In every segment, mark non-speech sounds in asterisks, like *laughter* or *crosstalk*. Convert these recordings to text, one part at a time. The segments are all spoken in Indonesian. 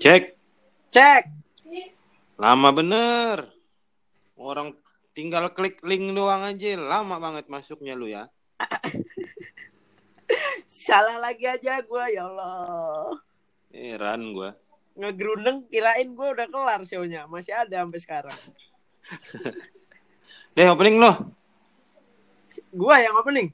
Cek. Cek. Lama bener. Orang tinggal klik link doang aja. Lama banget masuknya lu ya. *laughs* Salah lagi aja gue ya Allah. Heran gua. Ngegrundeng kirain gue udah kelar show-nya. Masih ada sampai sekarang. *laughs* Deh opening lo. Gua yang opening.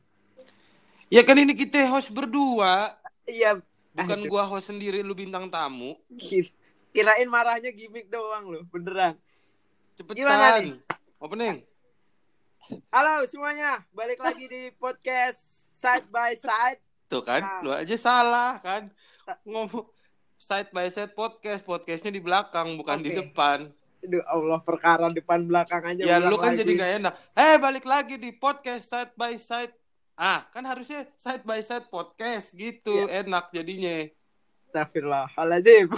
Ya kan ini kita host berdua. Iya. Bukan Aduh, gua host sendiri lu bintang tamu. ki- Kirain marahnya gimmick doang loh. Beneran. Cepetan. Gimana nih? Opening. Halo semuanya. Balik lagi di podcast Side by Side. Tuh kan, Ah. lu aja salah kan. Ngomong side by side podcast, podcastnya di belakang bukan di Oke. depan. Aduh Allah perkara depan belakang aja. Ya lu kan lagi. jadi gak enak. Eh balik lagi di podcast side by side. Ah kan harusnya side by side podcast gitu Iya. enak jadinya. Astagfirullahaladzim.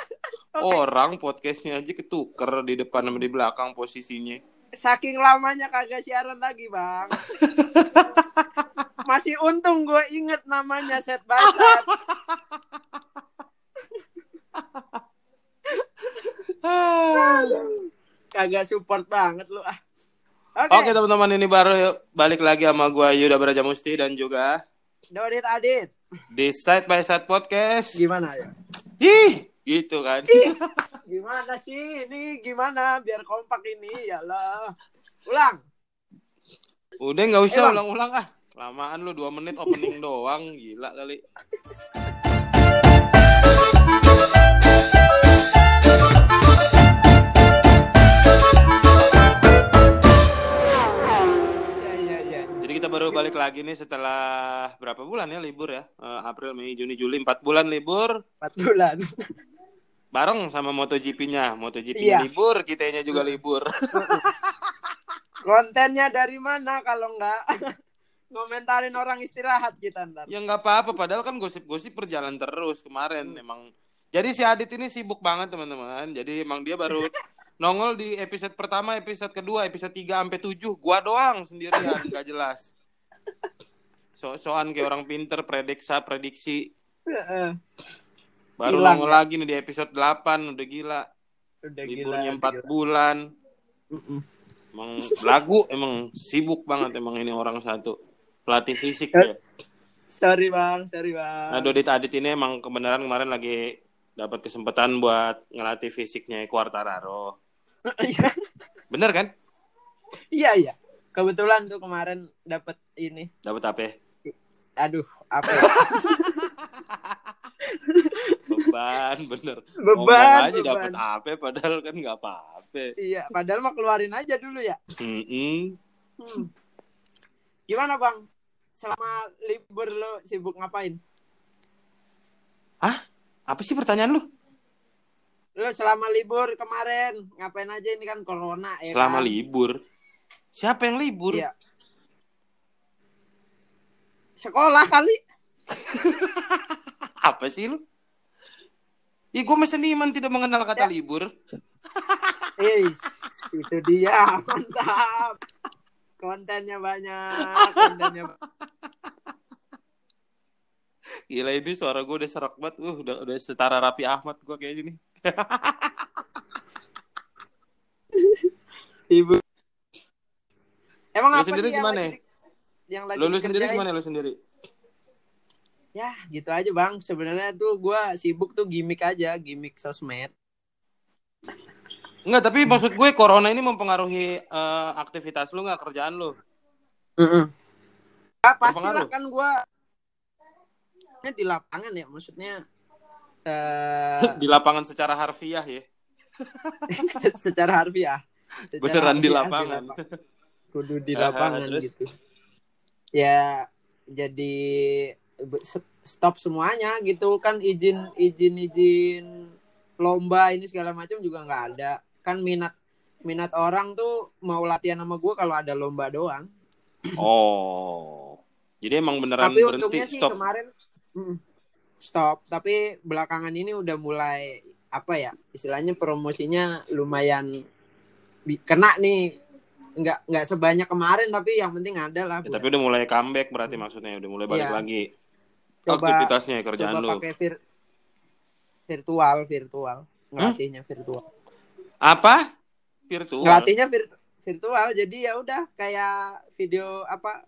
*laughs* Orang podcastnya aja ketuker di depan sama di belakang posisinya. Saking lamanya kagak siaran lagi bang. *laughs* Masih untung gue inget namanya set by set. *laughs* Kagak support banget lu ah. Oke. Oke teman-teman ini baru yuk. balik lagi sama gua Yuda Baraja Musti dan juga Dodit Adit. di side by side podcast. Gimana ya? Ih gitu kan. *laughs* Gimana sih? Ini gimana biar kompak ini ya Allah. Ulang. Udah nggak usah Eh, ulang-ulang ah. Lamaan lu 2 menit opening *laughs* doang gila kali. Baru balik lagi nih setelah berapa bulan ya libur ya? Eh, April, Mei, Juni, Juli 4 bulan libur Empat bulan. bareng sama MotoGP-nya. MotoGP Iya. libur, kitanya juga libur. *laughs* Kontennya dari mana kalau nggak *laughs* ngomentarin orang istirahat kita ntar. ya nggak apa-apa padahal kan gosip-gosip berjalan terus kemarin emang. Jadi si Adit ini sibuk banget teman-teman. Jadi emang dia baru *laughs* nongol di episode pertama, episode kedua, episode 3 sampai 7 gua doang sendirian nggak jelas. So-soan kayak orang pinter prediksa prediksi baru Hilang, nongol ya? lagi nih di episode 8 udah gila. Udah Liburnya gila, 4 gila. bulan. Mm-mm. Emang lagu emang sibuk banget emang ini orang satu. Pelatih fisik ya. Sorry bang, sorry bang. Nah, Dodit Adit ini emang kebenaran kemarin lagi dapat kesempatan buat ngelatih fisiknya Quartararo. *laughs* Iya Bener kan? iya iya. Kebetulan tuh kemarin dapat ini. Dapat apa? ya? Aduh, apa? ya? *laughs* Beban, bener. Beban, Ngomong aja dapat apa padahal kan nggak apa-apa. iya, padahal mah keluarin aja dulu ya. Hmm. Gimana bang? Selama libur lo sibuk ngapain? Apa sih pertanyaan lu? Lo selama libur kemarin ngapain aja ini kan corona ya Selama kan? libur. Siapa yang libur? Iya. Sekolah kali. *laughs* Apa sih lu? Ih, gue seniman tidak mengenal kata Ya. libur. *laughs* Eh, itu dia. Mantap. Kontennya banyak, kontennya Gila ini suara gue udah serak banget. Uh, udah udah setara Rapi Ahmad gue kayak gini. *laughs* Ibu. Emang Lu apa sendiri sih yang gimana? lagi- Yang lagi Lu, lu sendiri gimana lu sendiri? Ya, gitu aja, Bang. Sebenarnya tuh gua sibuk tuh gimmick aja, gimmick sosmed. Enggak, tapi maksud gue corona ini mempengaruhi eh, aktivitas lu nggak kerjaan lu? Ya, pastilah Berpengaruh. kan gua Ini di lapangan ya, maksudnya eh *laughs* Di lapangan secara harfiah ya. *laughs* secara harfiah. *laughs* Secara Beneran di lapangan. lapangan. Kudu di lapangan terus? gitu. Ya, jadi stop semuanya gitu kan izin izin izin lomba ini segala macam juga nggak ada kan minat minat orang tuh mau latihan sama gue kalau ada lomba doang Oh. Jadi emang beneran tapi berhenti untungnya sih stop. kemarin mm, stop tapi belakangan ini udah mulai apa ya istilahnya promosinya lumayan kena nih nggak nggak sebanyak kemarin tapi yang penting ada lah Ya, tapi udah mulai comeback berarti maksudnya udah mulai balik Iya. lagi Coba- aktivitasnya kerjaan coba lu. pakai vir virtual virtual ngelatihnya virtual Apa? Virtual. ngelatihnya vir- virtual jadi ya udah kayak video apa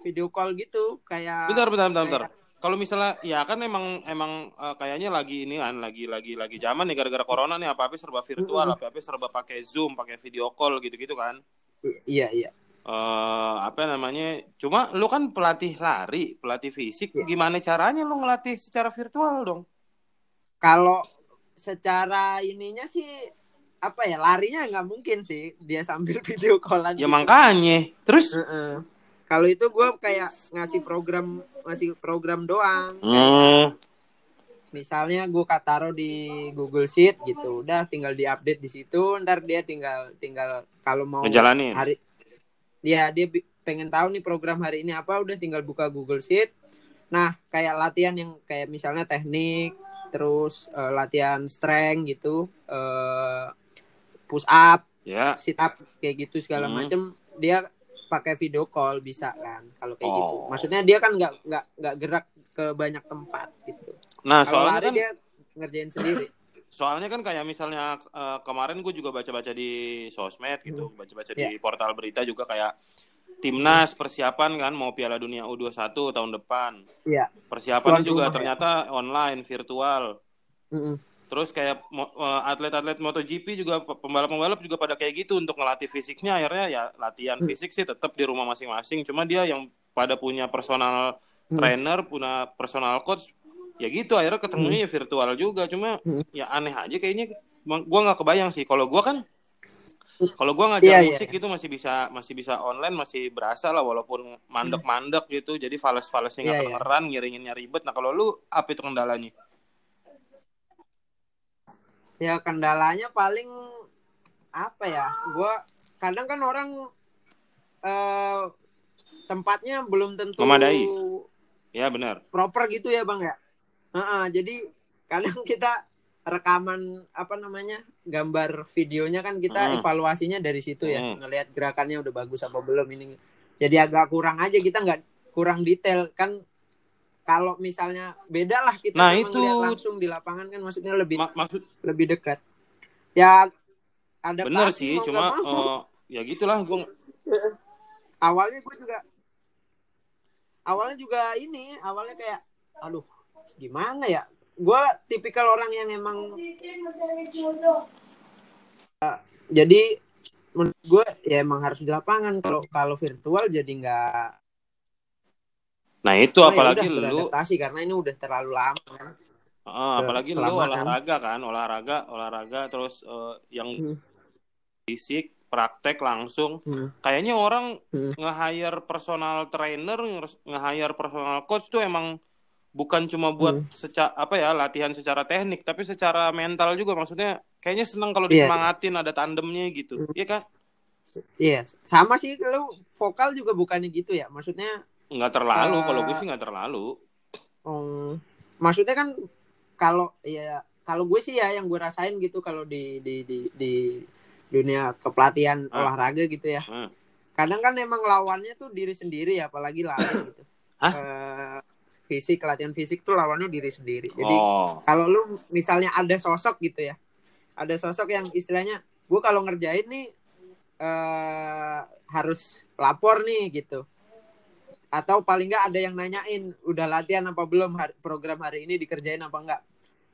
video call gitu kayak Bentar, bentar, bentar, bentar. Kalau misalnya, ya kan emang emang eh, kayaknya lagi ini kan, lagi lagi lagi zaman nih gara-gara corona nih apa apa serba virtual, Mm-mm. apa apa serba pakai zoom, pakai video call gitu-gitu kan. Iya iya eh apa namanya? Cuma lu kan pelatih lari, pelatih fisik, Iya. gimana caranya lu ngelatih secara virtual dong? kalau secara ininya sih apa ya larinya nggak mungkin sih dia sambil *laughs* video callan Ya gitu. makanya. Terus Heeh. kalau itu gue kayak ngasih program ngasih program doang hmm, misalnya gue taruh di Google Sheet gitu udah tinggal diupdate di situ ntar dia tinggal tinggal kalau mau ngejalanin. hari dia dia bi- pengen tahu nih program hari ini apa udah tinggal buka Google Sheet nah kayak latihan yang kayak misalnya teknik terus eh, latihan strength gitu eh, push up Ya. sit up kayak gitu segala Hmm. macem dia pakai video call bisa kan kalau kayak gitu Oh. maksudnya dia kan nggak nggak nggak gerak ke banyak tempat gitu Nah, kalau soalnya lari kan dia ngerjain sendiri *laughs* soalnya kan kayak misalnya eh, kemarin gue juga baca-baca di sosmed gitu, baca-baca di Iya. portal berita juga kayak timnas persiapan kan mau Piala Dunia U21 tahun depan. Iya. Persiapannya Tuan juga rumah, ya. ternyata online, virtual. Mm-mm. Terus kayak eh, atlet-atlet MotoGP juga pe- pembalap-pembalap juga pada kayak gitu untuk ngelatih fisiknya akhirnya ya latihan Hmm. fisik sih tetap di rumah masing-masing. Cuma dia yang pada punya personal Hmm. trainer, punya personal coach ya gitu akhirnya ketemunya ya virtual juga. Cuma Hmm. ya aneh aja kayaknya. Gua nggak kebayang sih kalau gua kan kalau gua ngajar Iya, iya. musik itu masih bisa masih bisa online masih berasa lah walaupun mandek-mandek gitu. Jadi fales-falesnya nggak Iya, iya. kedengeran, ngiringinnya ribet. Nah kalau lu apa itu kendalanya? ya kendalanya paling apa ya gua kadang kan orang eh tempatnya belum tentu Memadai. Ya benar. proper gitu ya bang ya Heeh, jadi kadang kita rekaman apa namanya gambar videonya kan kita Hmm. evaluasinya dari situ ya Hmm. ngelihat gerakannya udah bagus apa belum ini jadi agak kurang aja kita nggak kurang detail kan kalau misalnya beda lah kita Nah, itu. langsung di lapangan kan maksudnya lebih Ma- maksud lebih dekat ya ada bener sih, cuma eh, ya gitulah gua awalnya gue juga awalnya juga ini awalnya kayak aduh gimana ya gue tipikal orang yang emang jadi menurut gue ya emang harus di lapangan kalau kalau virtual jadi nggak Nah itu oh, ya apalagi udah, lu, karena ini udah terlalu lama kan. eh, apalagi lu kelamaan. olahraga kan, olahraga, olahraga, terus eh, yang Hmm. fisik, praktek langsung. Hmm. Kayaknya orang Hmm. nge-hire personal trainer, nge- nge-hire personal coach tuh emang bukan cuma buat Hmm. secara apa ya latihan secara teknik, tapi secara mental juga. Maksudnya kayaknya senang kalau Iya. disemangatin ada tandemnya gitu. Hmm. Iya kak? Iya, sama sih lu vokal juga bukannya gitu ya. Maksudnya Nggak terlalu. Eh, Kalau gue sih nggak terlalu. um, maksudnya kan kalau ya kalau gue sih ya yang gue rasain gitu kalau di di di, di dunia kepelatihan Ah. olahraga gitu ya. Hmm. Kadang kan emang lawannya tuh diri sendiri ya, apalagi lari gitu. Hah? Eh, fisik latihan fisik tuh lawannya diri sendiri. Jadi oh, kalau lu misalnya ada sosok gitu ya ada sosok yang istilahnya gue kalau ngerjain nih eh harus lapor nih gitu. Atau paling nggak ada yang nanyain udah latihan apa belum? Hari- program hari ini dikerjain apa enggak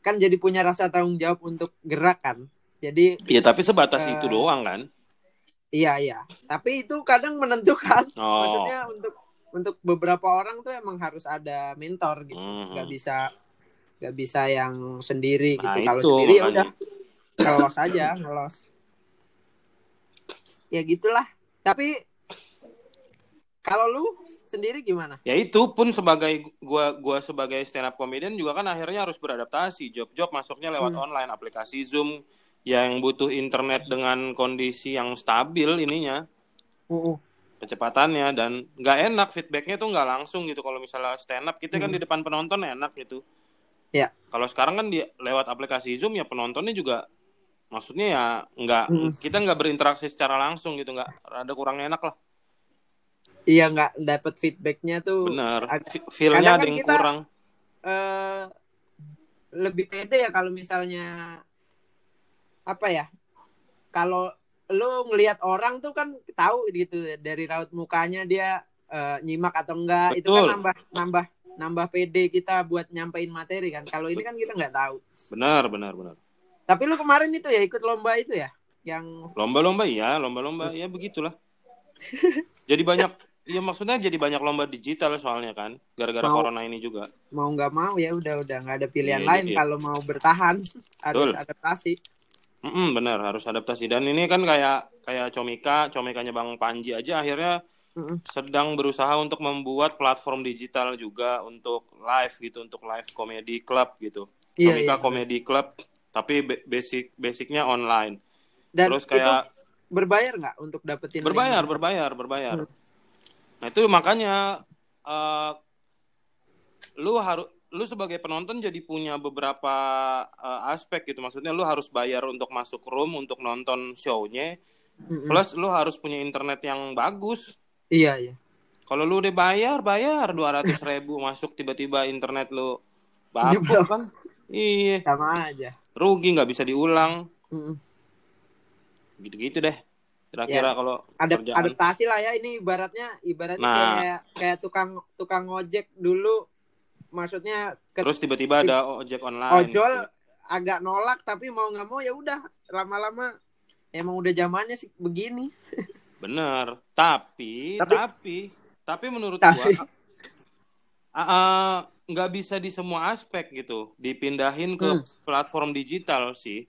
kan jadi punya rasa tanggung jawab untuk gerak kan. Jadi iya tapi sebatas Eh, itu doang kan. iya iya. Tapi itu kadang menentukan. Oh. maksudnya untuk untuk beberapa orang tuh emang harus ada mentor gitu Mhm. nggak bisa nggak bisa yang sendiri Nah, gitu kalau sendiri ya makanya. udah ngelos aja ngelos ya gitulah tapi kalau lu sendiri gimana Ya itu pun sebagai gua gua sebagai stand up comedian juga kan akhirnya harus beradaptasi. Job-job masuknya lewat Hmm. online, aplikasi Zoom yang butuh internet dengan kondisi yang stabil ininya kecepatannya dan nggak enak feedbacknya tuh nggak langsung gitu kalau misalnya stand up kita kan Hmm. di depan penonton enak gitu. Ya. Kalau sekarang kan di lewat aplikasi Zoom ya penontonnya juga maksudnya ya nggak Hmm. kita nggak berinteraksi secara langsung gitu nggak ada kurang enak lah iya nggak dapet feedbacknya tuh bener Fe- feel-nya kadang ada kan yang kita- kurang eh lebih pede ya kalau misalnya apa ya kalau lu ngelihat orang tuh kan tahu gitu dari raut mukanya dia uh, nyimak atau enggak itu kan Betul. nambah nambah nambah pede kita buat nyampein materi kan kalau ini kan kita nggak tahu Benar, benar, benar. tapi lu kemarin itu ya ikut lomba itu ya yang Lomba-lomba iya, lomba-lomba ya begitulah. *laughs* jadi banyak ya maksudnya jadi banyak lomba digital soalnya kan gara-gara Mau. corona ini juga. mau nggak mau ya udah udah nggak ada pilihan Iya, lain iya. kalau mau bertahan harus Betul. adaptasi Mm-mm, benar harus adaptasi dan ini kan kayak kayak Comika, Comikanya Bang Panji aja akhirnya Mm-mm. sedang berusaha untuk membuat platform digital juga untuk live gitu, untuk live comedy club gitu. Iya, Comika iya. Comedy Club tapi ba- basic basicnya online. dan Terus itu kayak berbayar nggak untuk dapetin berbayar, link? berbayar, berbayar. Hmm. Nah, itu makanya eh, lu harus lu sebagai penonton jadi punya beberapa eh, aspek gitu. Maksudnya lu harus bayar untuk masuk room untuk nonton show-nya. Mm-mm. Plus lu harus punya internet yang bagus. iya iya Kalau lu udah bayar, bayar 200 ribu *laughs* masuk tiba-tiba internet lu bapuk Jeblok. kan? Iya, sama aja rugi nggak bisa diulang. Mm-mm. Gitu-gitu deh. Kira-kira Ya. kalau Adap- kerjaan. adaptasi lah ya ini ibaratnya ibaratnya Nah. kayak kayak tukang tukang ojek dulu maksudnya Terus tiba-tiba ada ojek online. ojol agak nolak tapi mau nggak mau ya udah lama-lama emang udah zamannya sih begini *laughs* Bener. Tapi, Tapi- tapi, tapi, menurut Tapi- gua *laughs* ah, ah, nggak bisa di semua aspek gitu. Dipindahin ke Hmm. platform digital sih.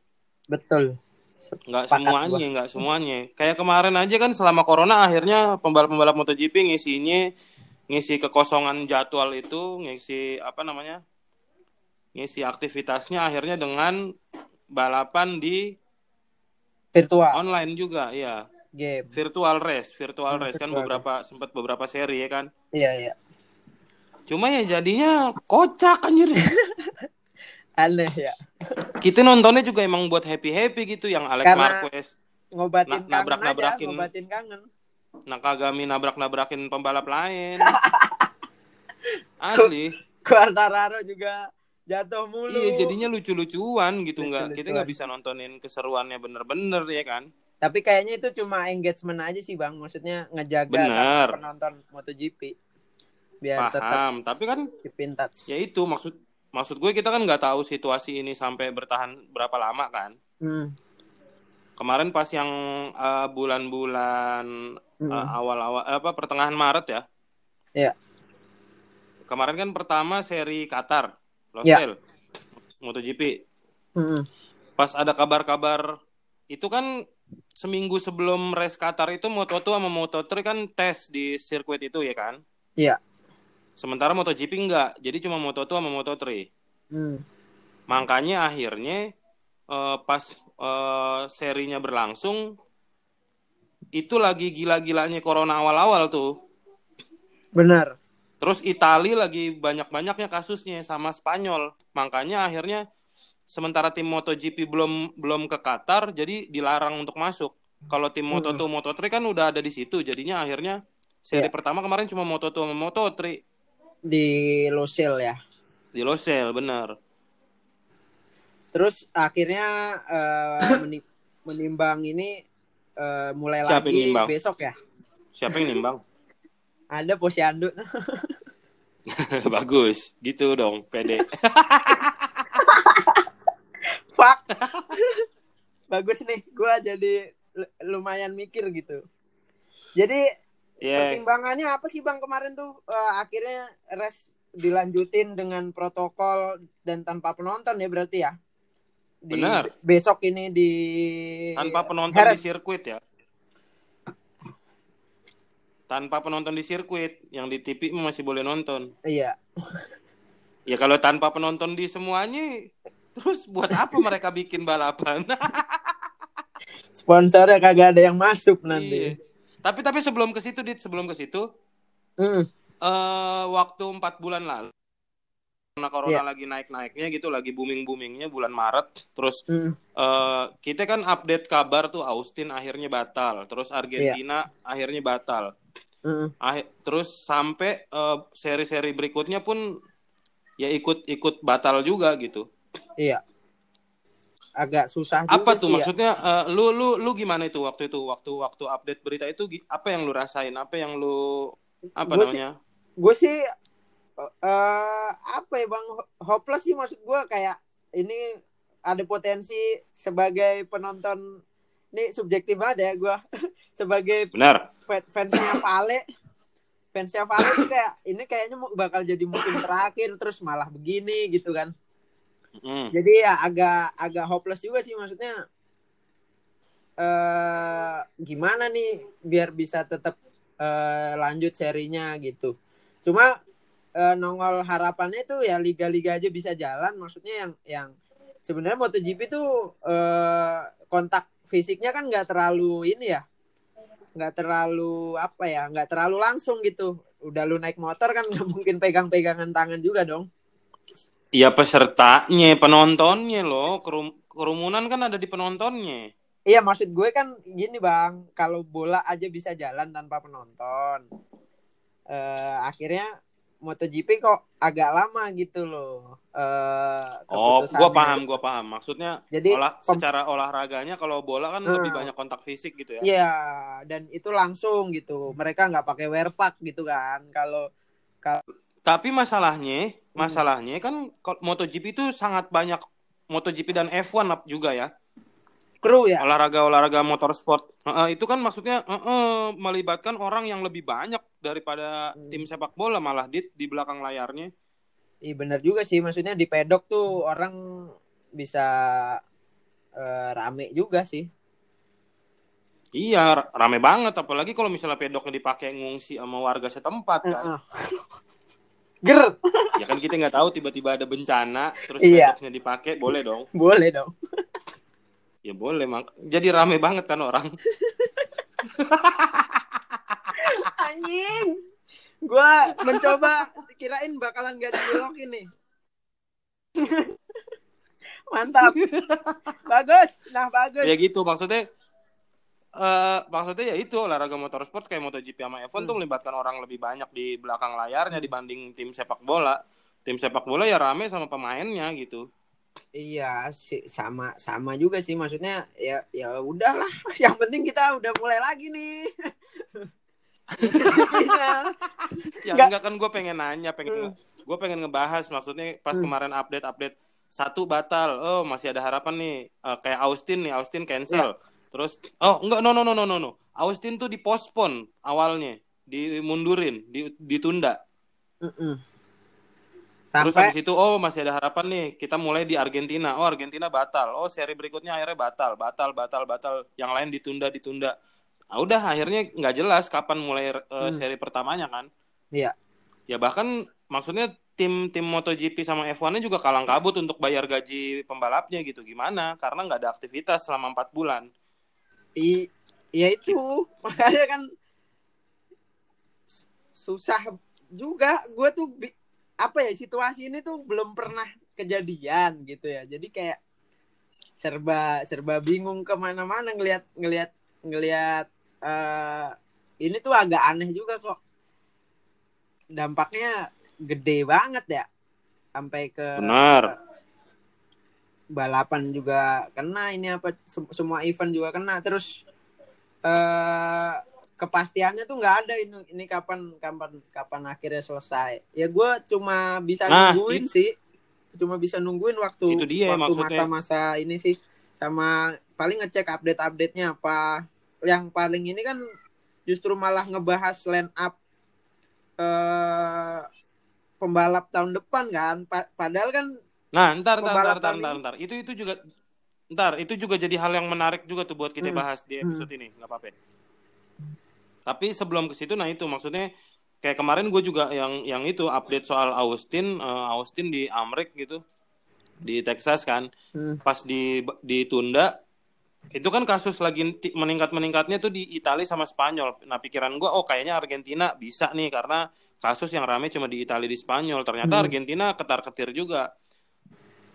betul Nggak semuanya, nggak semuanya. Kayak kemarin aja kan selama corona akhirnya pembalap-pembalap MotoGP ngisinya ngisi kekosongan jadwal itu, ngisi apa namanya? Ngisi aktivitasnya akhirnya dengan balapan di virtual online juga, iya. game Virtual race, virtual Hmm, race kan beberapa sempat beberapa seri ya kan. iya iya Cuma ya jadinya kocak anjir. *laughs* aneh ya Kita nontonnya juga emang buat happy-happy gitu yang Alex Karena- Marquez, ngobatin Na- kangen nabrak-nabrakin. aja ngobatin kangen Nakagami nabrak-nabrakin pembalap lain. *laughs* Asli. Quartararo juga jatuh mulu Iya jadinya lucu-lucuan gitu nggak kita nggak bisa nontonin keseruannya bener-bener ya kan. tapi kayaknya itu cuma engagement aja sih bang maksudnya ngejaga Bener. penonton MotoGP biar tetap Paham. Tapi kan ya itu maksud maksud gue kita kan nggak tahu situasi ini sampai bertahan berapa lama kan. Hmm. Kemarin pas yang eh, bulan-bulan Hmm. eh, awal-awal eh, apa pertengahan Maret ya. Iya. Kemarin kan pertama seri Qatar, Iya. Losail, MotoGP. Hmm. Pas ada kabar-kabar itu kan seminggu sebelum race Qatar itu Moto2 sama Moto3 kan tes di sirkuit itu ya kan. Iya. Sementara MotoGP enggak, jadi cuma Moto2 sama Moto3. Hmm. Makanya akhirnya eh, pas eh, serinya berlangsung itu lagi gila-gilanya corona awal-awal tuh. benar Terus Itali lagi banyak-banyaknya kasusnya sama Spanyol. Makanya akhirnya sementara tim MotoGP belum belum ke Qatar jadi dilarang untuk masuk. Kalau tim Moto2, Moto3 kan udah ada di situ. Jadinya akhirnya seri Iya. pertama kemarin cuma Moto2 sama Moto3 di Losail ya di Losail, benar. Terus akhirnya eh, *coughs* meni- menimbang ini eh, mulai Siapa yang lagi nimbang? besok ya Siapa yang nimbang? *laughs* ada posyandu *laughs* *laughs* Bagus, gitu dong, pede. fuck bagus nih gua jadi lumayan mikir gitu jadi Iya. pertimbangannya apa sih bang kemarin tuh Eh, akhirnya res dilanjutin dengan protokol dan tanpa penonton ya berarti ya di, Benar. besok ini di tanpa penonton Heres. di sirkuit ya. Tanpa penonton di sirkuit, yang di TV masih boleh nonton. iya *laughs* Ya kalau tanpa penonton di semuanya, terus buat apa mereka bikin balapan? *laughs* sponsornya kagak ada yang masuk Iya. nanti Tapi tapi sebelum ke situ, dit sebelum ke situ, Mm, eh waktu empat bulan lalu, karena corona Iya. lagi naik-naiknya gitu, lagi booming-boomingnya bulan Maret, terus mm, eh kita kan update kabar tuh Austin akhirnya batal, terus Argentina akhirnya batal. mm. Akhir, terus sampai eh, seri-seri berikutnya pun ya ikut-ikut batal juga gitu. Iya. Agak susah juga Apa tuh sih ya. maksudnya? eh, lu lu lu gimana itu waktu itu waktu waktu update berita itu apa yang lu rasain? Apa yang lu apa Gua sih- namanya? gue sih eh apa ya bang? Hopeless sih maksud gue kayak ini ada potensi sebagai penonton. Ini subjektif banget ya gue *laughs* sebagai Benar. fa- fansnya Vale. Fansnya Vale kayak ini kayaknya mau- bakal jadi musim terakhir terus malah begini gitu kan. Hmm. jadi ya agak agak hopeless juga sih maksudnya. Eh gimana nih biar bisa tetap eh, lanjut serinya gitu. Cuma eh, nongol harapannya itu ya liga-liga aja bisa jalan maksudnya yang yang sebenarnya MotoGP tuh eh, kontak fisiknya kan nggak terlalu ini ya nggak terlalu apa ya nggak terlalu langsung gitu udah lu naik motor kan *laughs* nggak mungkin pegang-pegangan tangan juga dong Iya pesertanya, penontonnya loh. Kerum- kerumunan kan ada di penontonnya. Iya maksud gue kan gini bang, kalau bola aja bisa jalan tanpa penonton. Eh akhirnya MotoGP kok agak lama gitu loh. Eh Oh, gua paham, gua paham. Maksudnya Jadi olah secara olahraganya kalau bola kan Hmm. lebih banyak kontak fisik gitu ya. Iya dan itu langsung gitu. Mereka nggak pakai wear pack gitu kan. Kalau Tapi masalahnya, Hmm. masalahnya kan kalau MotoGP itu sangat banyak MotoGP dan F1 up juga ya. Kru ya. Olahraga-olahraga motorsport. Heeh, itu kan maksudnya heeh, melibatkan orang yang lebih banyak daripada Hmm. tim sepak bola malah di di belakang layarnya. Iya bener juga sih. Maksudnya di pedok tuh orang bisa eh, rame juga sih. Iya, rame banget apalagi kalau misalnya pedoknya dipakai ngungsi sama warga setempat kan. Heeh. *laughs* Ger, Ya kan kita nggak tahu tiba-tiba ada bencana terus Iya. pedoknya dipakai, boleh dong. boleh dong. Ya boleh, mak. Jadi rame banget kan orang. Anjing. Gua mencoba kirain bakalan gak dibelokin nih. Mantap. bagus. Nah, bagus. ya gitu maksudnya eh maksudnya ya itu olahraga motorsport kayak MotoGP sama F1 tuh Hmm. melibatkan orang lebih banyak di belakang layarnya dibanding tim sepak bola. Tim sepak bola ya rame sama pemainnya gitu. Iya, sih sama sama juga sih maksudnya ya ya udahlah. *laughs* Yang penting kita udah mulai lagi nih. *laughs* Ya Nggak. enggak kan gue pengen nanya, pengen gue pengen ngebahas maksudnya pas Hmm. kemarin update-update satu batal, oh masih ada harapan nih Eh, kayak Austin nih, Austin cancel. Terus oh enggak no no no no no no. Austin tuh dipospon awalnya, dimundurin, di, ditunda. Mm-mm. Terus Sampai habis itu oh masih ada harapan nih, kita mulai di Argentina. Oh Argentina batal. Oh seri berikutnya akhirnya batal, batal, batal, batal. Yang lain ditunda, ditunda. Ah, udah akhirnya nggak jelas kapan mulai eh, Hmm. seri pertamanya kan. Iya. Ya bahkan maksudnya tim tim MotoGP sama F1-nya juga kalang kabut untuk bayar gaji pembalapnya gitu. Gimana? Karena nggak ada aktivitas selama empat bulan. i ya itu makanya kan susah juga gue tuh bi- apa ya situasi ini tuh belum pernah kejadian gitu ya. Jadi kayak serba serba bingung ke mana-mana ngelihat ngelihat ngelihat eh, ini tuh agak aneh juga kok. Dampaknya gede banget ya. Sampai ke Benar. balapan juga kena ini apa sem- semua event juga kena. Terus eh kepastiannya tuh nggak ada ini ini kapan kapan kapan akhirnya selesai. Ya gue cuma bisa Nah, nungguin sih. Cuma bisa nungguin waktu Itu dia waktu masa-masa ini sih. Sama paling ngecek update update nya apa. Yang paling ini kan justru malah ngebahas line up eh pembalap tahun depan kan. Pa- padahal kan Nah, ntar, ntar, ntar, ntar, ntar, ntar. Itu itu juga, ntar, itu juga jadi hal yang menarik juga tuh buat kita Hmm. bahas di episode ini, nggak apa-apa. Tapi sebelum ke situ, nah itu maksudnya kayak kemarin gue juga yang yang itu update soal Austin, eh, Austin di Amrik gitu, di Texas kan, hmm, pas di ditunda, itu kan kasus lagi meningkat meningkatnya tuh di Italia sama Spanyol. Nah pikiran gue, oh kayaknya Argentina bisa nih karena kasus yang rame cuma di Italia di Spanyol. Ternyata Hmm. Argentina ketar ketir juga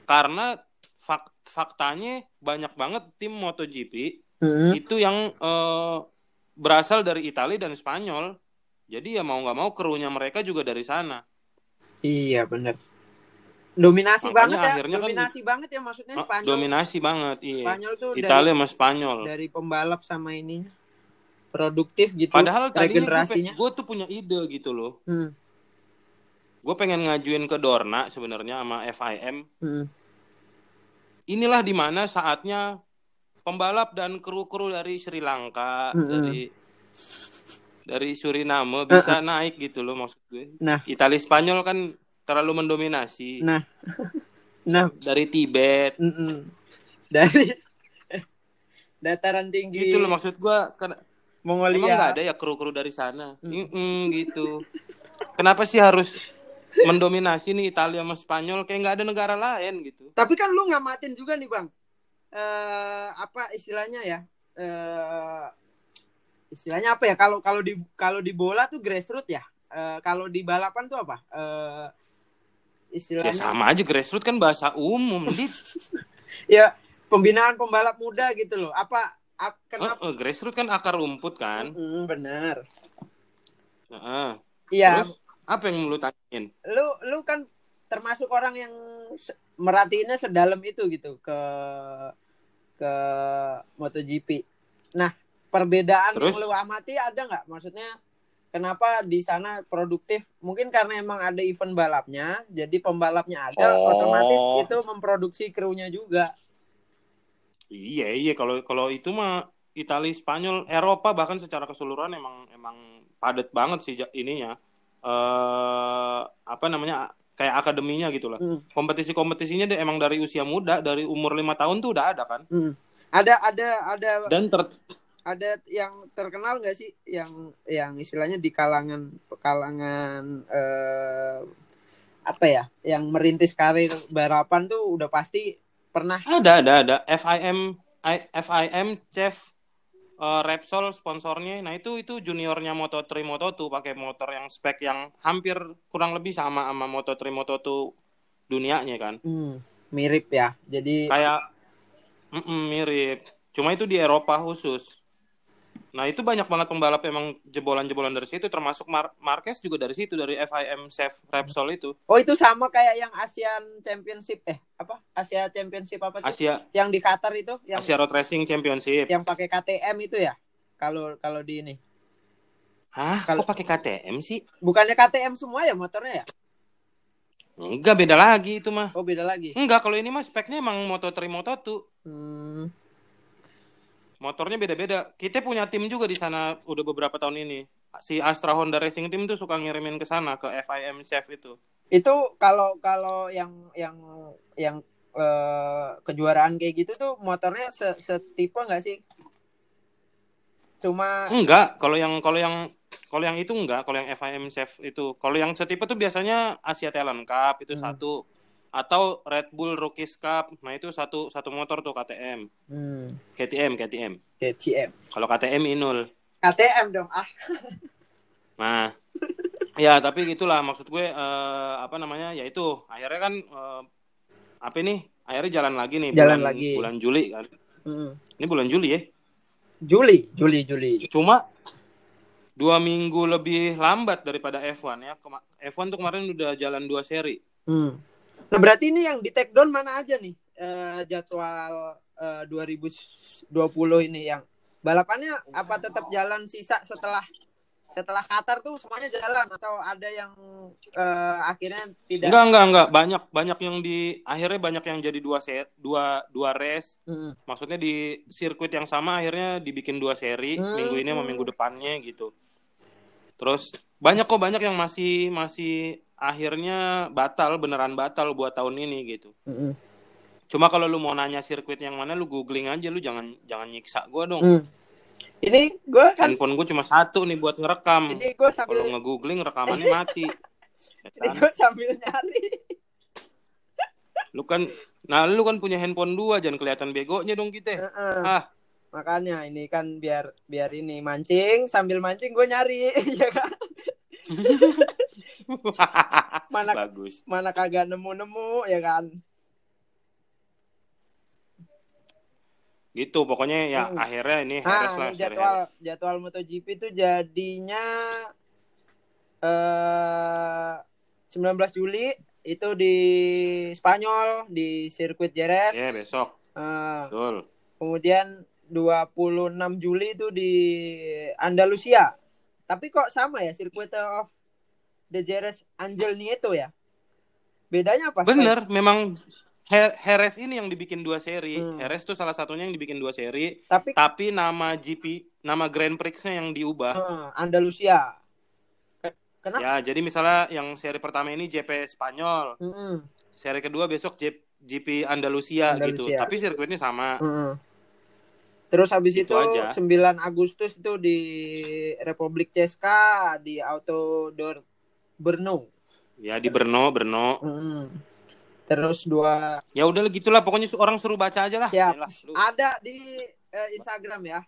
karena fak- faktanya banyak banget tim MotoGP hmm. itu yang eh, berasal dari Italia dan Spanyol. Jadi ya mau nggak mau krunya mereka juga dari sana. Iya bener. dominasi Makanya banget ya akhirnya kan- dominasi banget ya maksudnya Ah, Spanyol dominasi banget iya Spanyol tuh Italia sama Spanyol dari, dari pembalap sama ininya produktif gitu padahal regenerasinya gue tuh punya ide gitu loh Hmm, gue pengen ngajuin ke Dorna sebenarnya sama FIM hmm. inilah di mana saatnya pembalap dan kru-kru dari Sri Lanka Mm-mm. dari dari Suriname bisa naik gitu loh maksud gue. Nah. Italia Spanyol kan terlalu mendominasi. Nah. nah. Dari Tibet. Mm-mm. dari *laughs* dataran tinggi. Gitu loh maksud gue kan Mongolia. Emang nggak ada ya kru-kru dari sana? Mm. Mm-mm, gitu. Kenapa sih harus mendominasi nih Italia sama Spanyol? Kayak nggak ada negara lain gitu. Tapi kan lu ngamatin juga nih bang, eh apa istilahnya ya? eh istilahnya apa ya? Kalau kalau di kalau di bola tuh grassroots ya. Eh, kalau di balapan tuh apa? eh ya istilahnya sama aja grassroots kan bahasa umum dit *laughs* ya pembinaan pembalap muda gitu loh. Apa? ap- kenapa? Eh, eh, grassroots kan akar rumput kan Mm, benar. Heeh. Iya, Terus apa yang lu tanyain? lu lu kan termasuk orang yang merhatiinnya sedalam itu gitu ke ke MotoGP. Nah, perbedaan Terus? yang lu amati ada nggak? Maksudnya kenapa di sana produktif? Mungkin karena emang ada event balapnya, jadi pembalapnya ada, Oh. otomatis itu memproduksi krunya juga. Iya iya kalau kalau itu mah Italia, Spanyol, Eropa bahkan secara keseluruhan emang emang padat banget sih ininya. eh apa namanya kayak akademinya gitu lah. Hmm. Kompetisi-kompetisinya deh emang dari usia muda, dari umur lima tahun tuh udah ada kan. Hmm. Ada ada ada Dan ter ada yang terkenal nggak sih yang yang istilahnya di kalangan kalangan eh, apa ya yang merintis karir balapan tuh udah pasti pernah ada ada ada FIM I- FIM Chef eh, Repsol sponsornya. Nah itu itu juniornya Moto3 Moto2 pakai motor yang spek yang hampir kurang lebih sama sama Moto3 Moto2 dunianya kan. hmm, mirip ya jadi kayak mm-mm, mirip cuma itu di Eropa khusus nah itu banyak banget pembalap emang jebolan-jebolan dari situ termasuk Mar- Marquez juga dari situ dari FIM Chef Repsol itu. Oh itu sama kayak yang Asian Championship eh apa? Asia Championship apa tuh? Asia yang di Qatar itu yang Asia Road Racing Championship. yang pakai KTM itu ya? Kalau kalau di ini. Hah? Kalau- kok pakai KTM sih? Bukannya KTM semua ya motornya ya? Enggak beda lagi itu mah. Oh beda lagi. Enggak kalau ini mah speknya emang Moto3 Moto2 hmm, motornya beda-beda. Kita punya tim juga di sana udah beberapa tahun ini. Si Astra Honda Racing Team tuh suka ngirimin ke sana ke FIM Chef itu. Itu kalau kalau yang yang yang eh, kejuaraan kayak gitu tuh motornya se setipe nggak sih? Cuma Enggak, kalau yang kalau yang kalau yang itu enggak, kalau yang FIM Chef itu. Kalau yang setipe tuh biasanya Asia Talent Cup itu Hmm. satu atau Red Bull Rookies Cup. Nah, itu satu satu motor tuh KTM. hmm, KTM, KTM. KTM Kalau KTM Inul. KTM dong ah *laughs* Nah, ya tapi gitulah maksud gue eh, apa namanya? Ya itu, akhirnya kan eh, apa nih? Akhirnya jalan lagi nih Jalan bulan lagi. bulan Juli kan. Hmm. Ini bulan Juli ya. Juli Juli Juli Cuma dua minggu lebih lambat daripada F1 ya. Kema- F1 tuh kemarin udah jalan dua seri. Hmm. Nah berarti ini yang di take down mana aja nih eh, jadwal eh, 2020 ini yang balapannya apa tetap jalan sisa setelah setelah Qatar tuh semuanya jalan atau ada yang eh, akhirnya tidak Enggak, enggak, enggak. Banyak banyak yang di akhirnya banyak yang jadi dua set, dua dua race. Hmm. Maksudnya di sirkuit yang sama akhirnya dibikin dua seri Hmm. minggu ini sama minggu depannya gitu. Terus banyak kok banyak yang masih masih akhirnya batal beneran batal buat tahun ini gitu. Hmm. Cuma kalau lu mau nanya sirkuit yang mana lu googling aja lu jangan jangan nyiksa gua dong. Hmm. Ini gue kan Handphone gue cuma satu nih buat ngerekam. ini gue Kalau sambil nge-googling rekamannya *laughs* mati. Ini gue sambil nyari. Lu kan nah lu kan punya handphone dua jangan kelihatan begonya dong kita. Heeh. Ah, Makanya ini kan biar biar ini mancing sambil mancing gue nyari *laughs* ya kan. *laughs* *laughs* Mana bagus. mana kagak nemu-nemu ya kan. Gitu pokoknya ya Hmm. akhirnya ini Nah, Harris lah jadwal Harris. jadwal MotoGP itu jadinya eh 19 Juli itu di Spanyol di sirkuit Jerez. Ya besok. Eh, Betul. kemudian 26 Juli itu di Andalusia. Tapi kok sama ya sirkuit of the Jerez Angel Nieto ya? Bedanya apa? Bener, memang He- Heres ini yang dibikin dua seri. Hmm. Heres tuh salah satunya yang dibikin dua seri. Tapi Tapi nama GP, nama Grand Prix-nya yang diubah. eh, Andalusia. Ke- Kenapa? Ya, jadi misalnya yang seri pertama ini JP Spanyol, Mm-mm. seri kedua besok GP Andalusia, gitu. Andalusia. Tapi sirkuitnya sama. Mm-mm. Terus habis Gitu itu aja. 9 Agustus itu di Republik Ceska di Autodor Brno. Ya di Brno, Brno. Mm-mm. Terus dua Ya udah gitulah, pokoknya orang suruh baca aja lah. Siap. Yalah, lu- ada di eh, Instagram ya.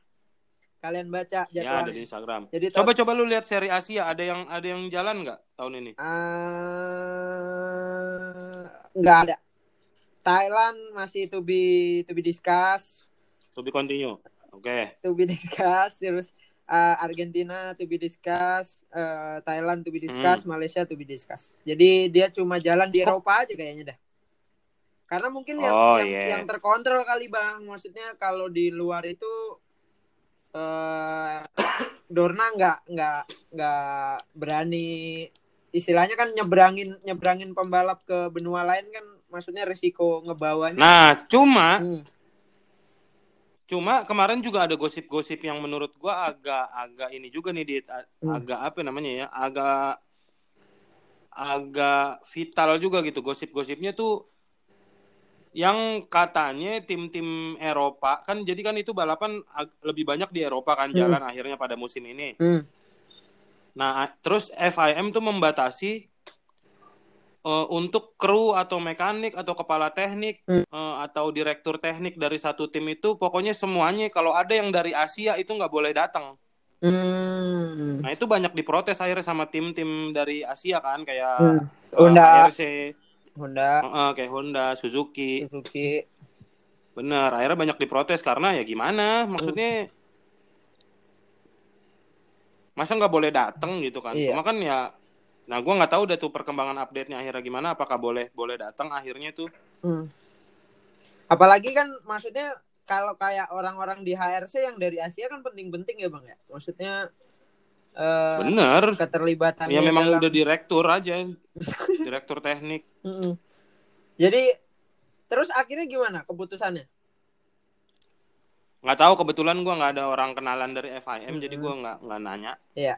Kalian baca Ya ada di. Instagram. Jadi Coba coba lu lihat seri Asia, ada yang ada yang jalan nggak tahun ini? nggak ada. Thailand masih to be to be discuss, To be continue. Oke. to be discuss terus eh, Argentina to be discuss, eh, Thailand to be discuss, Malaysia to be discuss. Jadi dia cuma jalan di Eropa aja kayaknya dah. Karena mungkin yang Oh, yang, iya. yang terkontrol kali bang, maksudnya kalau di luar itu eh *coughs* Dorna nggak nggak nggak berani istilahnya kan nyebrangin nyebrangin pembalap ke benua lain kan maksudnya risiko ngebawanya. Nah, cuma Hmm. Cuma kemarin juga ada gosip-gosip yang menurut gua agak agak ini juga nih di Hmm. agak apa namanya ya? Agak agak vital juga gitu gosip-gosipnya tuh yang katanya tim-tim Eropa kan jadi kan itu balapan lebih banyak di Eropa kan Hmm. jalan akhirnya pada musim ini. Hmm. Nah, terus FIM tuh membatasi eh, untuk kru atau mekanik atau kepala teknik Hmm. eh, atau direktur teknik dari satu tim itu pokoknya semuanya kalau ada yang dari Asia itu nggak boleh datang. Hmm. Nah, itu banyak diprotes akhirnya sama tim-tim dari Asia kan kayak Hmm. eh, Honda, HRC, Honda, eh, eh, kayak Honda, Suzuki. Suzuki. Bener, akhirnya banyak diprotes karena ya gimana? Maksudnya masa nggak boleh datang gitu kan? Iya. Cuma kan ya, nah gue nggak tahu deh tuh perkembangan update-nya akhirnya gimana. Apakah boleh boleh datang akhirnya tuh? Hmm. Apalagi kan maksudnya kalau kayak orang-orang di HRC yang dari Asia kan penting-penting ya bang ya. Maksudnya eh Bener. keterlibatannya Ya memang dalam- udah direktur aja, direktur teknik. *laughs* Mm-mm. Jadi terus akhirnya gimana keputusannya? Nggak tahu kebetulan gue nggak ada orang kenalan dari FIM, jadi Hmm. gue nggak nggak nanya. Iya.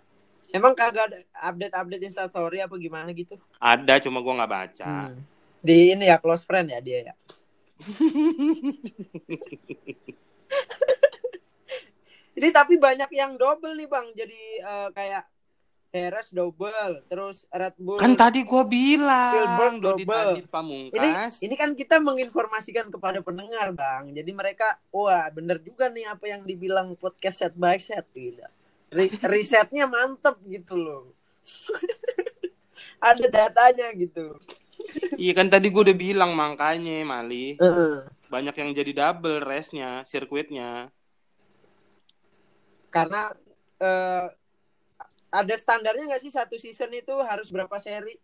Emang kagak ada update-update instastory apa gimana gitu? Ada, cuma gue nggak baca. Hmm. Di ini ya close friend ya dia ya. *laughs* Ini tapi banyak yang double nih bang. Jadi eh, kayak Heres double, terus Red Bull. Kan tadi gue bilang, Dodi double. Ini ini kan kita menginformasikan kepada pendengar bang. Jadi mereka, wah bener juga nih apa yang dibilang podcast set by set gitu. Ri- risetnya mantep gitu loh. *laughs* Ada datanya gitu. Iya kan tadi gue udah bilang makanya Mali. Heeh. banyak yang jadi double race-nya, sirkuitnya. Karena eh, ada standarnya nggak sih satu season itu harus berapa seri?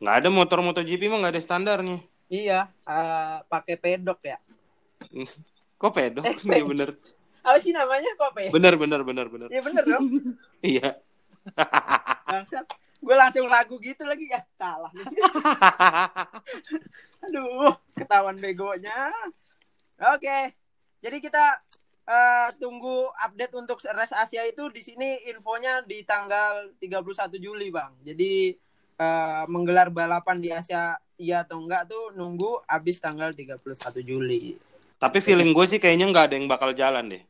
Nggak ada motor MotoGP mah nggak ada standarnya. Iya, eh, pakai pedok ya. *laughs* Kok pedok? Eh, Iya bener. Apa sih namanya kok pedok? Bener, bener, bener, bener. Iya bener dong. *laughs* Iya. Bangsat. Gue langsung ragu gitu lagi ya. Salah. *laughs* Aduh, ketahuan begonya. Oke. Jadi kita eh, tunggu update untuk Race Asia itu di sini infonya di tanggal 31 Juli, Bang. Jadi eh, menggelar balapan di Asia iya atau enggak tuh nunggu habis tanggal 31 Juli. Tapi feeling gue sih kayaknya nggak ada yang bakal jalan deh.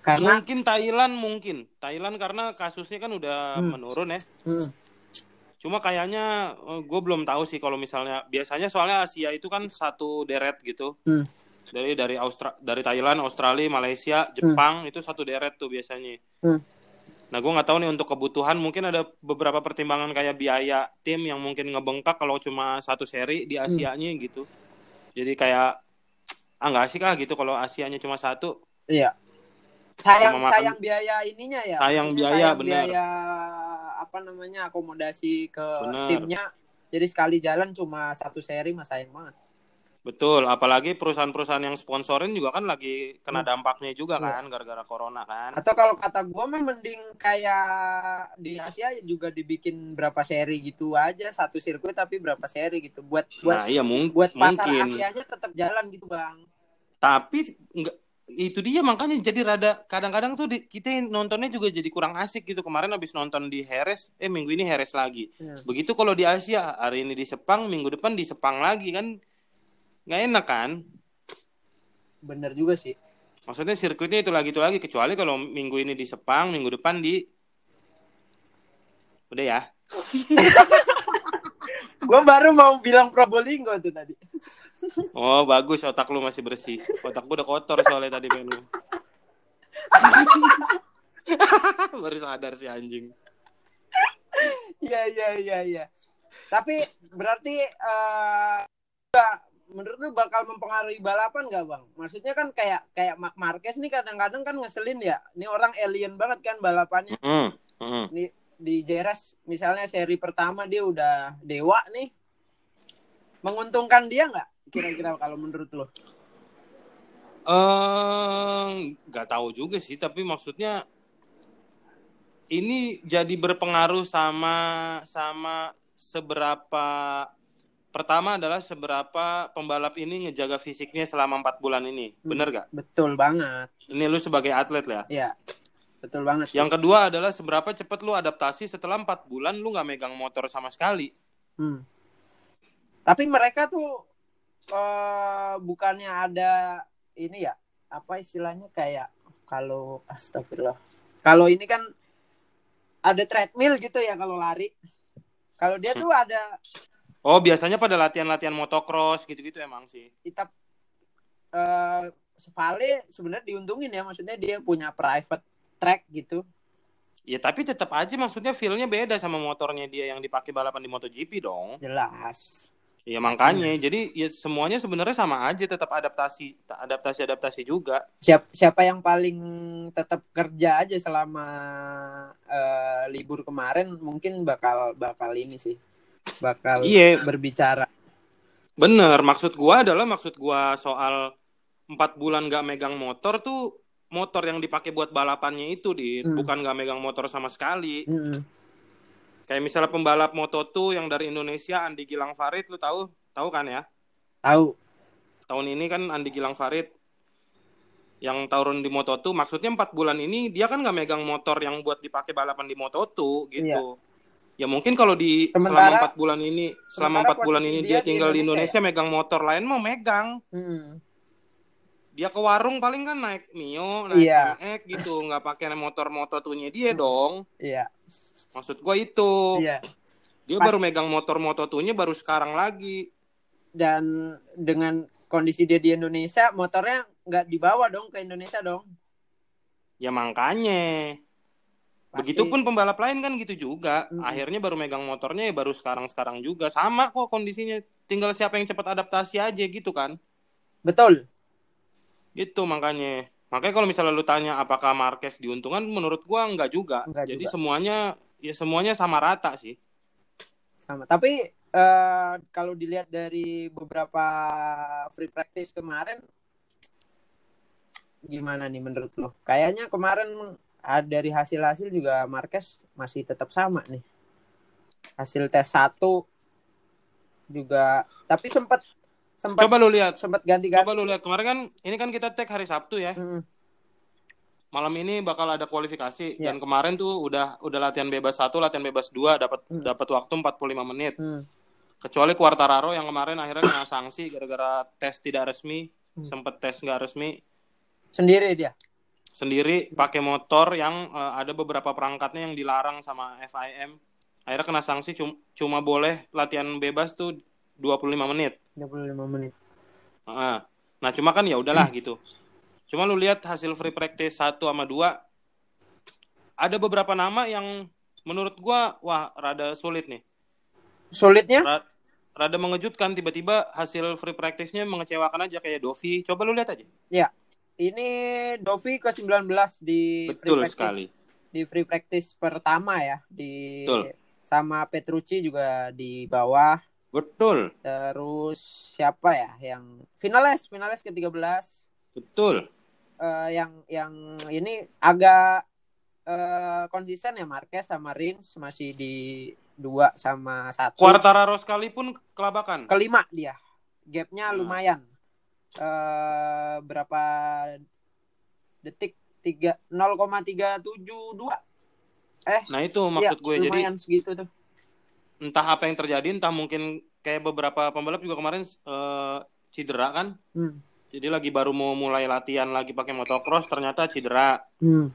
Karena Mungkin Thailand mungkin. Thailand karena kasusnya kan udah Hmm. menurun ya. Hmm, Cuma kayaknya gue belum tahu sih kalau misalnya biasanya soalnya Asia itu kan satu deret gitu. Hmm. Dari dari Austra dari Thailand, Australia, Malaysia, Jepang itu satu deret tuh biasanya. Hmm. Nah gue nggak tahu nih untuk kebutuhan mungkin ada beberapa pertimbangan kayak biaya tim yang mungkin ngebengkak kalau cuma satu seri di Asianya gitu. Jadi kayak ah nggak asik ah gitu kalau Asianya cuma satu. iya. Sayang Cuma makan- sayang biaya ininya ya. Sayang biaya, sayang bener. biaya apa namanya akomodasi ke Bener. timnya Jadi sekali jalan cuma satu seri mah sayang banget. Betul, apalagi perusahaan-perusahaan yang sponsorin juga kan lagi kena Hmm. dampaknya juga Iya. kan gara-gara corona kan. Atau kalau kata gua mah mending kayak di Asia juga dibikin berapa seri gitu aja satu sirkuit tapi berapa seri gitu buat buat Nah, iya mung buat pasar mungkin. Asianya tetap jalan gitu bang. Tapi enggak itu dia makanya jadi rada kadang-kadang tuh di- kita nontonnya juga jadi kurang asik gitu. Kemarin habis nonton di Heres, eh minggu ini Heres lagi. Ya. Begitu kalau di Asia, hari ini di Sepang, minggu depan di Sepang lagi kan nggak enak kan? Bener juga sih. Maksudnya sirkuitnya itu lagi itu lagi kecuali kalau minggu ini di Sepang, minggu depan di Udah ya. *laughs* Gua baru mau bilang Probolinggo tuh tadi. Oh, bagus otak lu masih bersih. Otak gua udah kotor soalnya tadi main lu. *laughs* Baru sadar si anjing. Iya iya iya iya. Tapi berarti nggak menurut lu bakal mempengaruhi balapan nggak bang? Maksudnya kan kayak kayak Mark Marquez nih kadang-kadang kan ngeselin ya. Ini orang alien banget kan balapannya. Hmm. hmm. Ini di Jeras misalnya seri pertama dia udah dewa nih. Menguntungkan dia nggak? Kira-kira kalau menurut lo? Eh, nggak tahu juga sih, tapi maksudnya ini jadi berpengaruh sama sama seberapa pertama adalah seberapa pembalap ini ngejaga fisiknya selama empat bulan ini, bener gak? Betul banget. Ini lu sebagai atlet ya. Ya, betul banget. Yang kedua adalah seberapa cepat lu adaptasi setelah empat bulan lu nggak megang motor sama sekali. Hmm. Tapi mereka tuh eh bukannya ada ini ya apa istilahnya kayak kalau astagfirullah. Kalau ini kan ada treadmill gitu ya kalau lari. Kalau dia tuh ada Oh biasanya pada latihan-latihan motocross gitu-gitu emang sih. kita eh Vale sebenarnya diuntungin ya maksudnya dia punya private track gitu. Ya tapi tetap aja maksudnya feel-nya beda sama motornya dia yang dipakai balapan di MotoGP dong. Jelas. Ya makanya, jadi ya semuanya sebenarnya sama aja, tetap adaptasi, adaptasi adaptasi juga. Siapa siapa yang paling tetap kerja aja selama eh, libur kemarin mungkin bakal bakal ini sih. Bakal Iya. berbicara. Bener, maksud gua adalah maksud gua soal empat bulan gak megang motor tuh motor yang dipakai buat balapannya itu, di Hmm. bukan gak megang motor sama sekali. Mm-mm. Kayak misalnya pembalap Moto2 yang dari Indonesia, Andi Gilang Farid, lu tahu? Tahu kan ya? Tahu. Tahun ini kan Andi Gilang Farid yang turun di Moto2, maksudnya empat bulan ini dia kan gak megang motor yang buat dipakai balapan di Moto2 gitu. Ya mungkin kalau di selama Sementara- empat bulan ini, selama empat bulan ini dia dia di tinggal di Indonesia Indonesia megang motor lain mau megang. Mm. Dia ke warung paling kan naik Mio, naik Iya. MX gitu, nggak pakai motor Moto2-nya dia dong. Iya. Maksud gua itu. Iya. Dia Pas- baru megang motor Moto2-nya baru sekarang lagi. Dan dengan kondisi dia di Indonesia, motornya nggak dibawa dong ke Indonesia dong. Ya makanya. Pasti. Begitupun pembalap lain kan gitu juga. Mm-mm. Akhirnya baru megang motornya ya baru sekarang-sekarang juga. Sama kok kondisinya. Tinggal siapa yang cepat adaptasi aja gitu kan. Betul. Gitu makanya. Makanya kalau misalnya lu tanya apakah Marquez diuntungkan, menurut gua enggak juga. Enggak Jadi juga. semuanya ya semuanya sama rata sih. Sama. Tapi eh, kalau dilihat dari beberapa free practice kemarin, gimana nih menurut lo? Kayaknya kemarin dari hasil-hasil juga Marquez masih tetap sama nih. Hasil tes satu juga, tapi sempat sempat Coba lu lihat. sempat ganti-ganti. Coba lu lihat kemarin kan ini kan kita tag hari Sabtu ya. Mm, Malam ini bakal ada kualifikasi Iya. dan kemarin tuh udah udah latihan bebas satu, latihan bebas dua dapat Hmm. dapat waktu 45 menit. mm, Kecuali Quartararo yang kemarin akhirnya kena sanksi gara-gara tes tidak resmi, Hmm. sempet tes nggak resmi Sendiri dia. sendiri pakai motor yang eh, ada beberapa perangkatnya yang dilarang sama FIM. Akhirnya kena sanksi cuma, cuma boleh latihan bebas tuh 25 menit. 25 menit. Heeh. Nah, cuma kan ya udahlah Hmm. gitu. Cuma lu lihat hasil free practice 1 sama 2 ada beberapa nama yang menurut gua wah rada sulit nih. Sulitnya? Ra- rada mengejutkan tiba-tiba hasil free practice-nya mengecewakan aja kayak Dovi. Coba lu lihat aja. Ini Dovi ke 19 di Betul free practice. sekali. Di free practice pertama ya di Betul. sama Petrucci juga di bawah. Betul. Terus siapa ya yang finalis finalis ke-13 Betul. Eh, yang yang ini agak eh, konsisten ya Marquez sama Rins masih di dua sama satu. Quartararo sekalipun kelabakan. Kelima dia, gapnya Nah. lumayan. eh berapa detik? Tiga 0,372. Eh, Nah itu maksud gue. Jadi segitu tuh. entah apa yang terjadi, entah mungkin kayak beberapa pembalap juga kemarin eh, cedera kan. Hmm. Jadi lagi baru mau mulai latihan lagi pakai motocross, ternyata cedera. Hmm.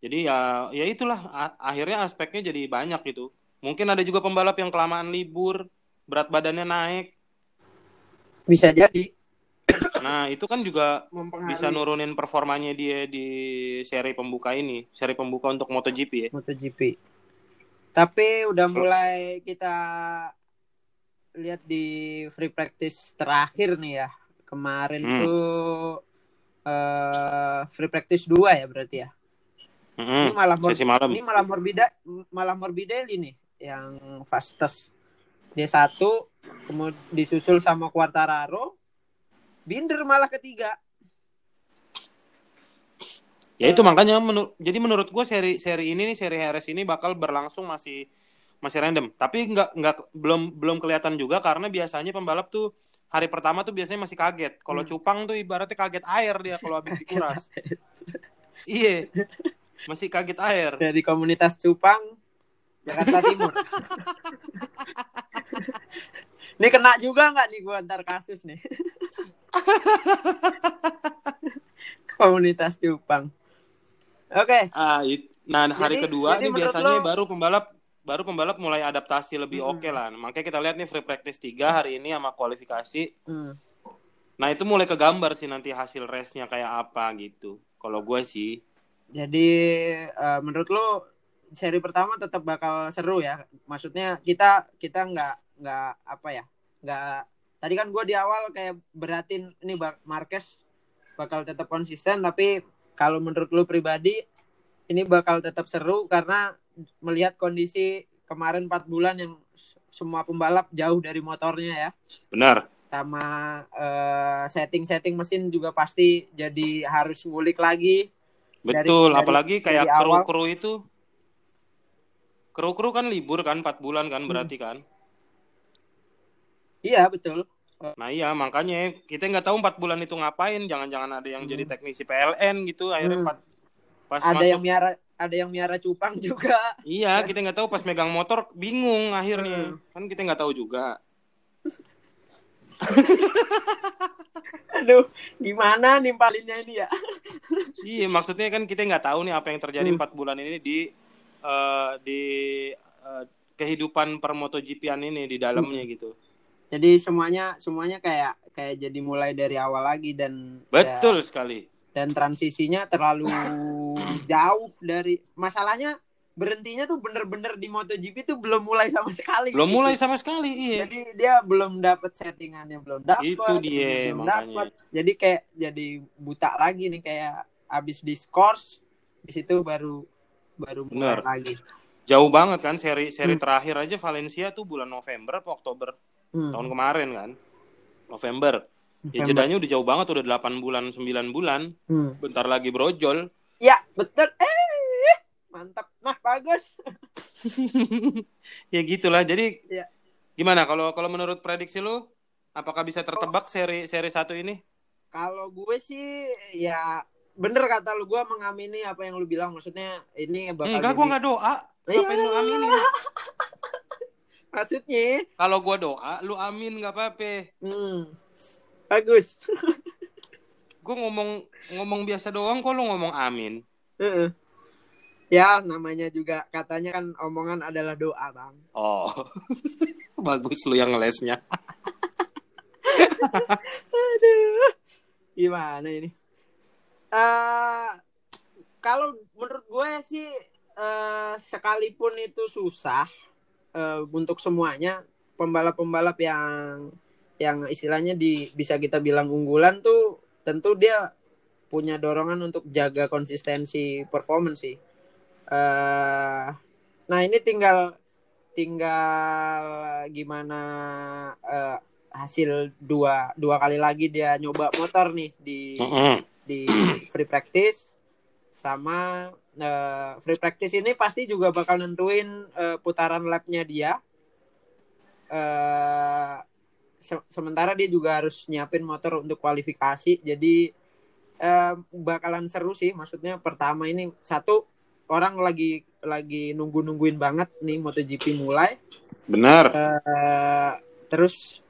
Jadi ya ya itulah a- akhirnya aspeknya jadi banyak gitu. Mungkin ada juga pembalap yang kelamaan libur, berat badannya naik. Bisa jadi Nah, itu kan juga mempengaruhi bisa nurunin performanya dia di seri pembuka ini, seri pembuka untuk MotoGP ya. MotoGP. Tapi udah mulai kita lihat di free practice terakhir nih ya. Kemarin Hmm. tuh eh free practice 2 ya berarti ya. Mm-mm, Ini malah Mor- sesi malam. ini malah Morbida malah Morbidelli nih yang fastest. Dia satu, kemudian disusul sama Quartararo. Binder malah ketiga. Ya itu makanya menu- jadi menurut gue seri seri ini nih seri Harris ini bakal berlangsung masih masih random. Tapi nggak nggak belum belum kelihatan juga karena biasanya pembalap tuh hari pertama tuh biasanya masih kaget. Kalau Hmm. cupang tuh ibaratnya kaget air dia kalau habis dikuras. *laughs* iya. Masih kaget air. Dari komunitas Cupang, Jakarta Timur. *laughs* Ini kena juga nggak nih gua antar kasus nih? *laughs* Komunitas Cupang. Oke, Ah, it- nah hari Jadi- kedua jadi nih menurut biasanya lo- baru pembalap baru pembalap mulai adaptasi lebih Hmm. oke lah. Makanya kita lihat nih free practice 3 hari ini sama kualifikasi. Hmm. Nah, itu mulai kegambar sih nanti hasil race-nya kayak apa gitu. Kalau gue sih jadi eh, menurut lo seri pertama tetap bakal seru ya? Maksudnya kita kita nggak nggak apa ya? Nggak tadi kan gua di awal kayak beratin ini Marquez bakal tetap konsisten tapi kalau menurut lu pribadi ini bakal tetap seru karena melihat kondisi kemarin 4 bulan yang semua pembalap jauh dari motornya ya benar. sama eh, setting-setting mesin juga pasti jadi harus ngulik lagi Betul, dari- apalagi kayak dari kru-kru itu kru-kru kan libur kan 4 bulan kan Hmm. berarti kan. iya betul Nah, iya makanya kita nggak tahu 4 bulan itu ngapain, jangan-jangan ada yang Hmm. jadi teknisi PLN gitu akhirnya Hmm. empat- pas ada masuk yang miara ada yang miara cupang juga Iya, kita nggak tahu pas megang motor bingung akhirnya. Hmm. Kan kita nggak tahu juga. *laughs* aduh gimana nimpalinnya ini ya *laughs* Iya, maksudnya kan kita nggak tahu nih apa yang terjadi Hmm. empat bulan ini di eh, di eh, kehidupan per MotoGP-an ini di dalamnya Hmm. gitu. jadi semuanya semuanya kayak kayak jadi mulai dari awal lagi dan ya, Betul sekali. Dan transisinya terlalu jauh dari masalahnya berhentinya tuh bener-bener di MotoGP tuh belum mulai sama sekali Belum gitu. mulai sama sekali, iya. jadi dia belum dapat settingannya belum dapat Itu dia, belum makanya. dapet. jadi kayak jadi buta lagi nih kayak abis diskors di situ baru baru mulai Bener. lagi Jauh banget kan seri seri Hmm. terakhir aja Valencia tuh bulan November atau Oktober Hmm. tahun kemarin kan. November. Ya November. jedanya udah jauh banget udah 8 bulan, 9 bulan. Hmm. Bentar lagi brojol. ya betul eh mantap nah bagus *laughs* ya gitulah. Jadi Iya. gimana kalau kalau menurut prediksi lu apakah bisa tertebak seri seri satu ini? Kalau gue sih ya bener kata lu gue mengamini apa yang lu bilang maksudnya ini bakal Enggak, jadi- gua nggak doa. Iya. Ngapain lu aminin? *laughs* maksudnya Kalau gua doa, lu amin nggak apa-apa. hmm, bagus Gua ngomong ngomong biasa doang kok lu ngomong amin. Heeh. ya namanya juga katanya kan omongan adalah doa bang Oh. *laughs* Bagus lu yang ngelesnya. *laughs* aduh gimana ini eh kalau menurut gue sih eh sekalipun itu susah eh, untuk semuanya pembalap-pembalap yang yang istilahnya di bisa kita bilang unggulan tuh tentu dia punya dorongan untuk jaga konsistensi performance sih. Eh, nah ini tinggal tinggal gimana eh, hasil dua dua kali lagi dia nyoba motor nih di di free practice sama eh, free practice ini pasti juga bakal nentuin eh, putaran lapnya dia. Eh, se- sementara dia juga harus nyiapin motor untuk kualifikasi. Jadi eh, bakalan seru sih. Maksudnya pertama ini satu orang lagi lagi nunggu nungguin banget nih MotoGP mulai. Benar. Eh, terus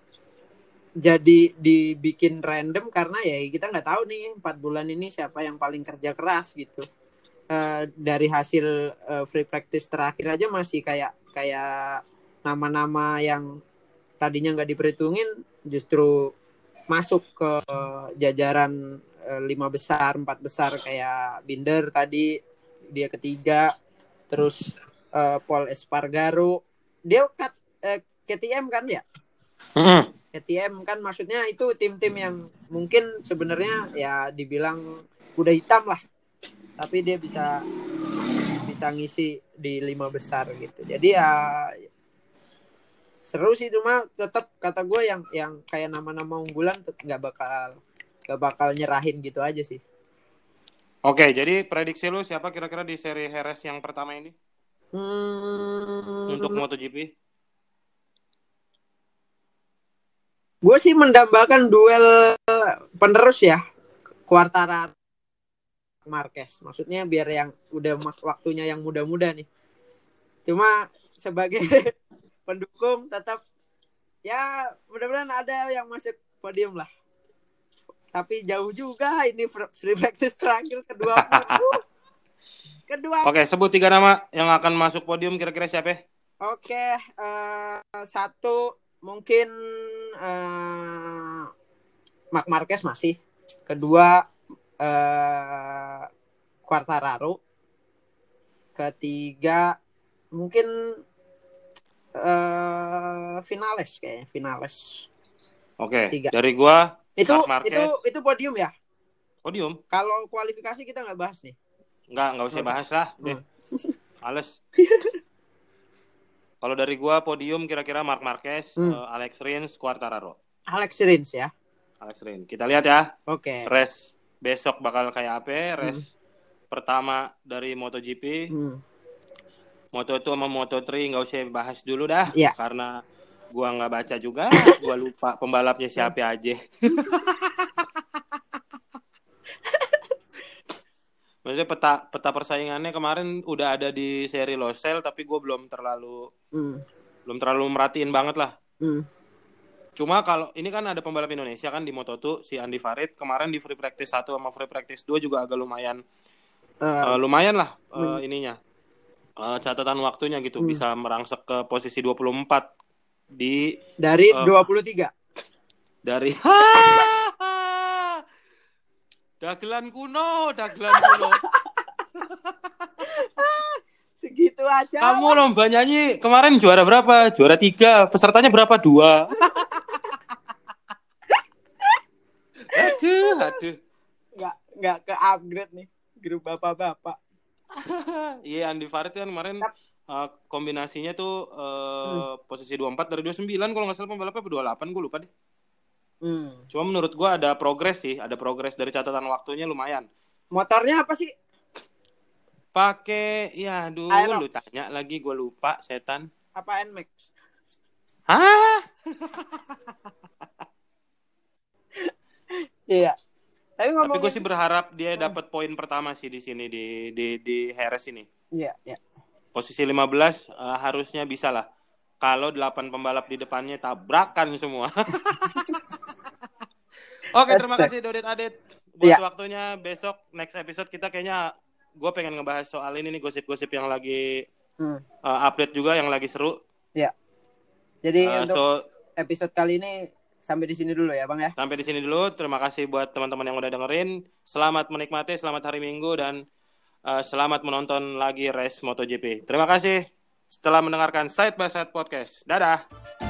jadi dibikin random karena ya kita nggak tahu nih empat bulan ini siapa yang paling kerja keras gitu Eh, dari hasil eh, free practice terakhir aja masih kayak kayak nama-nama yang tadinya nggak diperhitungin justru masuk ke jajaran eh, lima besar empat besar kayak Binder tadi dia ketiga terus eh, Paul Espargaro. Dia kat eh, KTM kan ya? Mm-mm. KTM kan maksudnya itu tim-tim yang mungkin sebenarnya ya dibilang kuda hitam lah. Tapi dia bisa bisa ngisi di lima besar gitu. Jadi ya seru sih cuma tetap kata gue yang yang kayak nama-nama unggulan nggak bakal nggak bakal nyerahin gitu aja sih. Oke, jadi prediksi lu siapa kira-kira di seri Heres yang pertama ini? Hmm, untuk MotoGP? gue sih mendambakan duel penerus ya Quartararo Marquez. Maksudnya biar yang udah waktunya yang muda-muda nih. Cuma sebagai *laughs* pendukung tetap ya mudah-mudahan ada yang masuk podium lah tapi jauh juga ini fr- free practice terakhir kedua *laughs* kedua Oke, sebut tiga nama yang akan masuk podium kira-kira siapa? Oke, eh, satu mungkin eh, Mark Marquez masih. Kedua eh, Quartararo. Ketiga mungkin eh Finales kayaknya Finales. Oke, Tiga. dari gua Itu Mark Marquez. itu itu podium ya. podium. Kalau kualifikasi kita nggak bahas nih. Enggak, enggak usah bahas lah. Deh. *laughs* Males. Kalau dari gua podium kira-kira Mark Marquez, Hmm. eh, Alex Rins, Quartararo. Alex Rins ya. Alex Rins. Kita lihat ya. Oke. Race besok bakal kayak apa? Race pertama dari MotoGP. Hmm. Moto2 sama Moto3 nggak usah bahas dulu dah. Iya. Karena gua nggak baca juga, *laughs* gua lupa pembalapnya siapa aja. *laughs* Maksudnya peta peta persaingannya kemarin udah ada di seri Losel tapi gue belum terlalu Hmm. belum terlalu merhatiin banget lah. Hmm. Cuma kalau ini kan ada pembalap Indonesia kan di Moto2 si Andi Farid kemarin di free practice 1 sama free practice 2 juga agak lumayan Eh, eh, lumayan lah Hmm. ininya. Eh, catatan waktunya gitu Hmm. bisa merangsek ke posisi 24 di dari eh, 23. dari *laughs* dagelan kuno, dagelan kuno. *laughs* Segitu aja. Kamu lomba nyanyi kemarin juara berapa? Juara tiga. Pesertanya berapa? Dua. aduh, aduh. nggak nggak ke upgrade nih grup bapak-bapak. *laughs* Iya, Andi Farid kan kemarin eh, kombinasinya tuh eh, posisi 24 dari 29 kalau nggak salah pembalapnya apa 28 gue lupa deh. Hmm. Cuma menurut gua ada progres sih, ada progres dari catatan waktunya lumayan. Motornya apa sih? Pakai ya dulu Aerox. lu tanya lagi gue lupa setan. Apa Nmax? Hah? *laughs* Iya. Tapi Tapi ngomongin gue sih berharap dia dapat poin pertama sih di sini di di di Harris ini. Iya, iya. Posisi 15 eh, harusnya bisa lah. Kalau 8 pembalap di depannya tabrakan semua. *laughs* Oke, terima Hashtag. kasih Dodit Adit buat Iya. waktunya. Besok next episode kita kayaknya gue pengen ngebahas soal ini nih gosip-gosip yang lagi Hmm. eh, update juga yang lagi seru. Jadi Eh, untuk so episode kali ini sampai di sini dulu ya, Bang ya. sampai di sini dulu. Terima kasih buat teman-teman yang udah dengerin. Selamat menikmati, selamat hari Minggu dan eh, selamat menonton lagi race MotoGP. Terima kasih setelah mendengarkan Side by Side Podcast. Dadah.